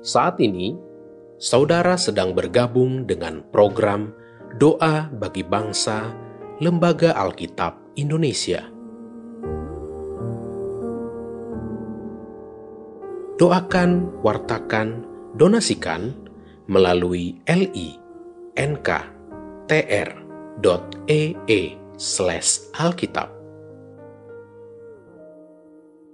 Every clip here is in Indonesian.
Saat ini, saudara sedang bergabung dengan program Doa bagi Bangsa Lembaga Alkitab Indonesia. Doakan, wartakan, donasikan melalui li.nk.tr.ee slash alkitab.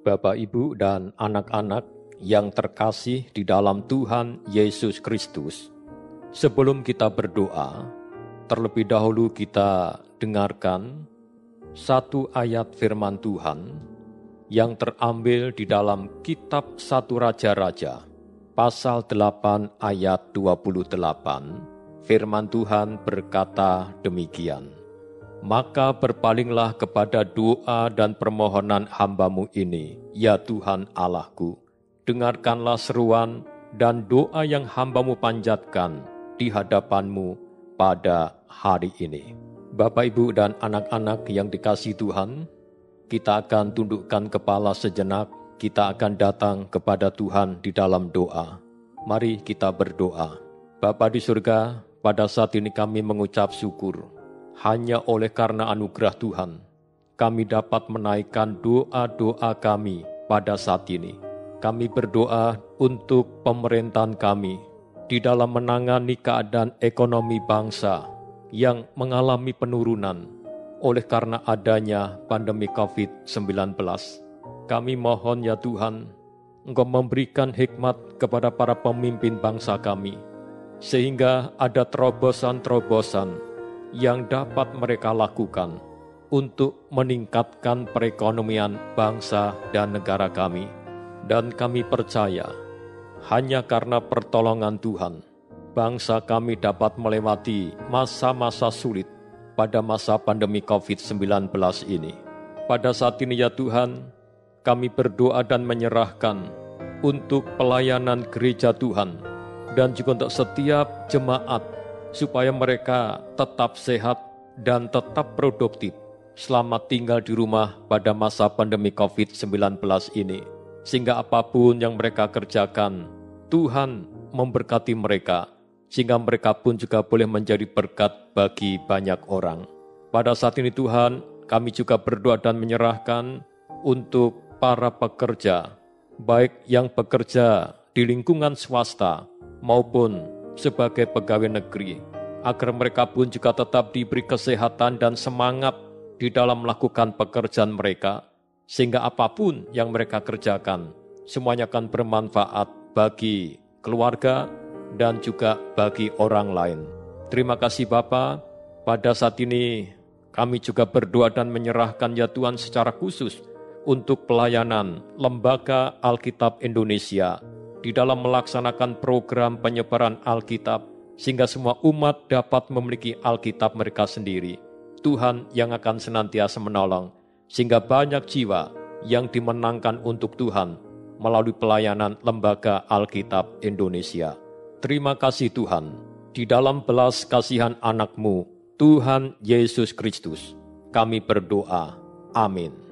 Bapak, Ibu, dan anak-anak yang terkasih di dalam Tuhan Yesus Kristus, sebelum kita berdoa, terlebih dahulu kita dengarkan satu ayat firman Tuhan yang terambil di dalam kitab Satu Raja-Raja, pasal 8 ayat 28, firman Tuhan berkata demikian. Maka berpalinglah kepada doa dan permohonan hambamu ini, ya Tuhan Allahku. Dengarkanlah seruan dan doa yang hambamu panjatkan di hadapanmu pada hari ini. Bapak, Ibu, dan anak-anak yang dikasih Tuhan, kita akan tundukkan kepala sejenak, kita akan datang kepada Tuhan di dalam doa. Mari kita berdoa. Bapa di surga, pada saat ini kami mengucap syukur hanya oleh karena anugerah Tuhan, kami dapat menaikkan doa-doa kami pada saat ini. Kami berdoa untuk pemerintahan kami di dalam menangani keadaan ekonomi bangsa yang mengalami penurunan oleh karena adanya pandemi COVID-19. Kami mohon ya Tuhan, Engkau memberikan hikmat kepada para pemimpin bangsa kami, sehingga ada terobosan-terobosan yang dapat mereka lakukan untuk meningkatkan perekonomian bangsa dan negara kami. Dan kami percaya, hanya karena pertolongan Tuhan, bangsa kami dapat melewati masa-masa sulit pada masa pandemi COVID-19 ini. Pada saat ini ya Tuhan, kami berdoa dan menyerahkan untuk pelayanan gereja Tuhan dan juga untuk setiap jemaat supaya mereka tetap sehat dan tetap produktif selama tinggal di rumah pada masa pandemi COVID-19 ini. Sehingga apa pun yang mereka kerjakan, Tuhan memberkati mereka, sehingga mereka pun juga boleh menjadi berkat bagi banyak orang. Pada saat ini Tuhan, kami juga berdoa dan menyerahkan untuk para pekerja, baik yang bekerja di lingkungan swasta maupun sebagai pegawai negeri, agar mereka pun juga tetap diberi kesehatan dan semangat di dalam melakukan pekerjaan mereka, sehingga apa pun yang mereka kerjakan, semuanya akan bermanfaat bagi keluarga dan juga bagi orang lain. Terima kasih Bapa. Pada saat ini kami juga berdoa dan menyerahkan ya Tuhan secara khusus untuk pelayanan Lembaga Alkitab Indonesia di dalam melaksanakan program penyebaran Alkitab, sehingga semua umat dapat memiliki Alkitab mereka sendiri. Tuhan yang akan senantiasa menolong, sehingga banyak jiwa yang dimenangkan untuk Tuhan melalui pelayanan Lembaga Alkitab Indonesia. Terima kasih Tuhan, di dalam belas kasihan anakmu, Tuhan Yesus Kristus, kami berdoa. Amin.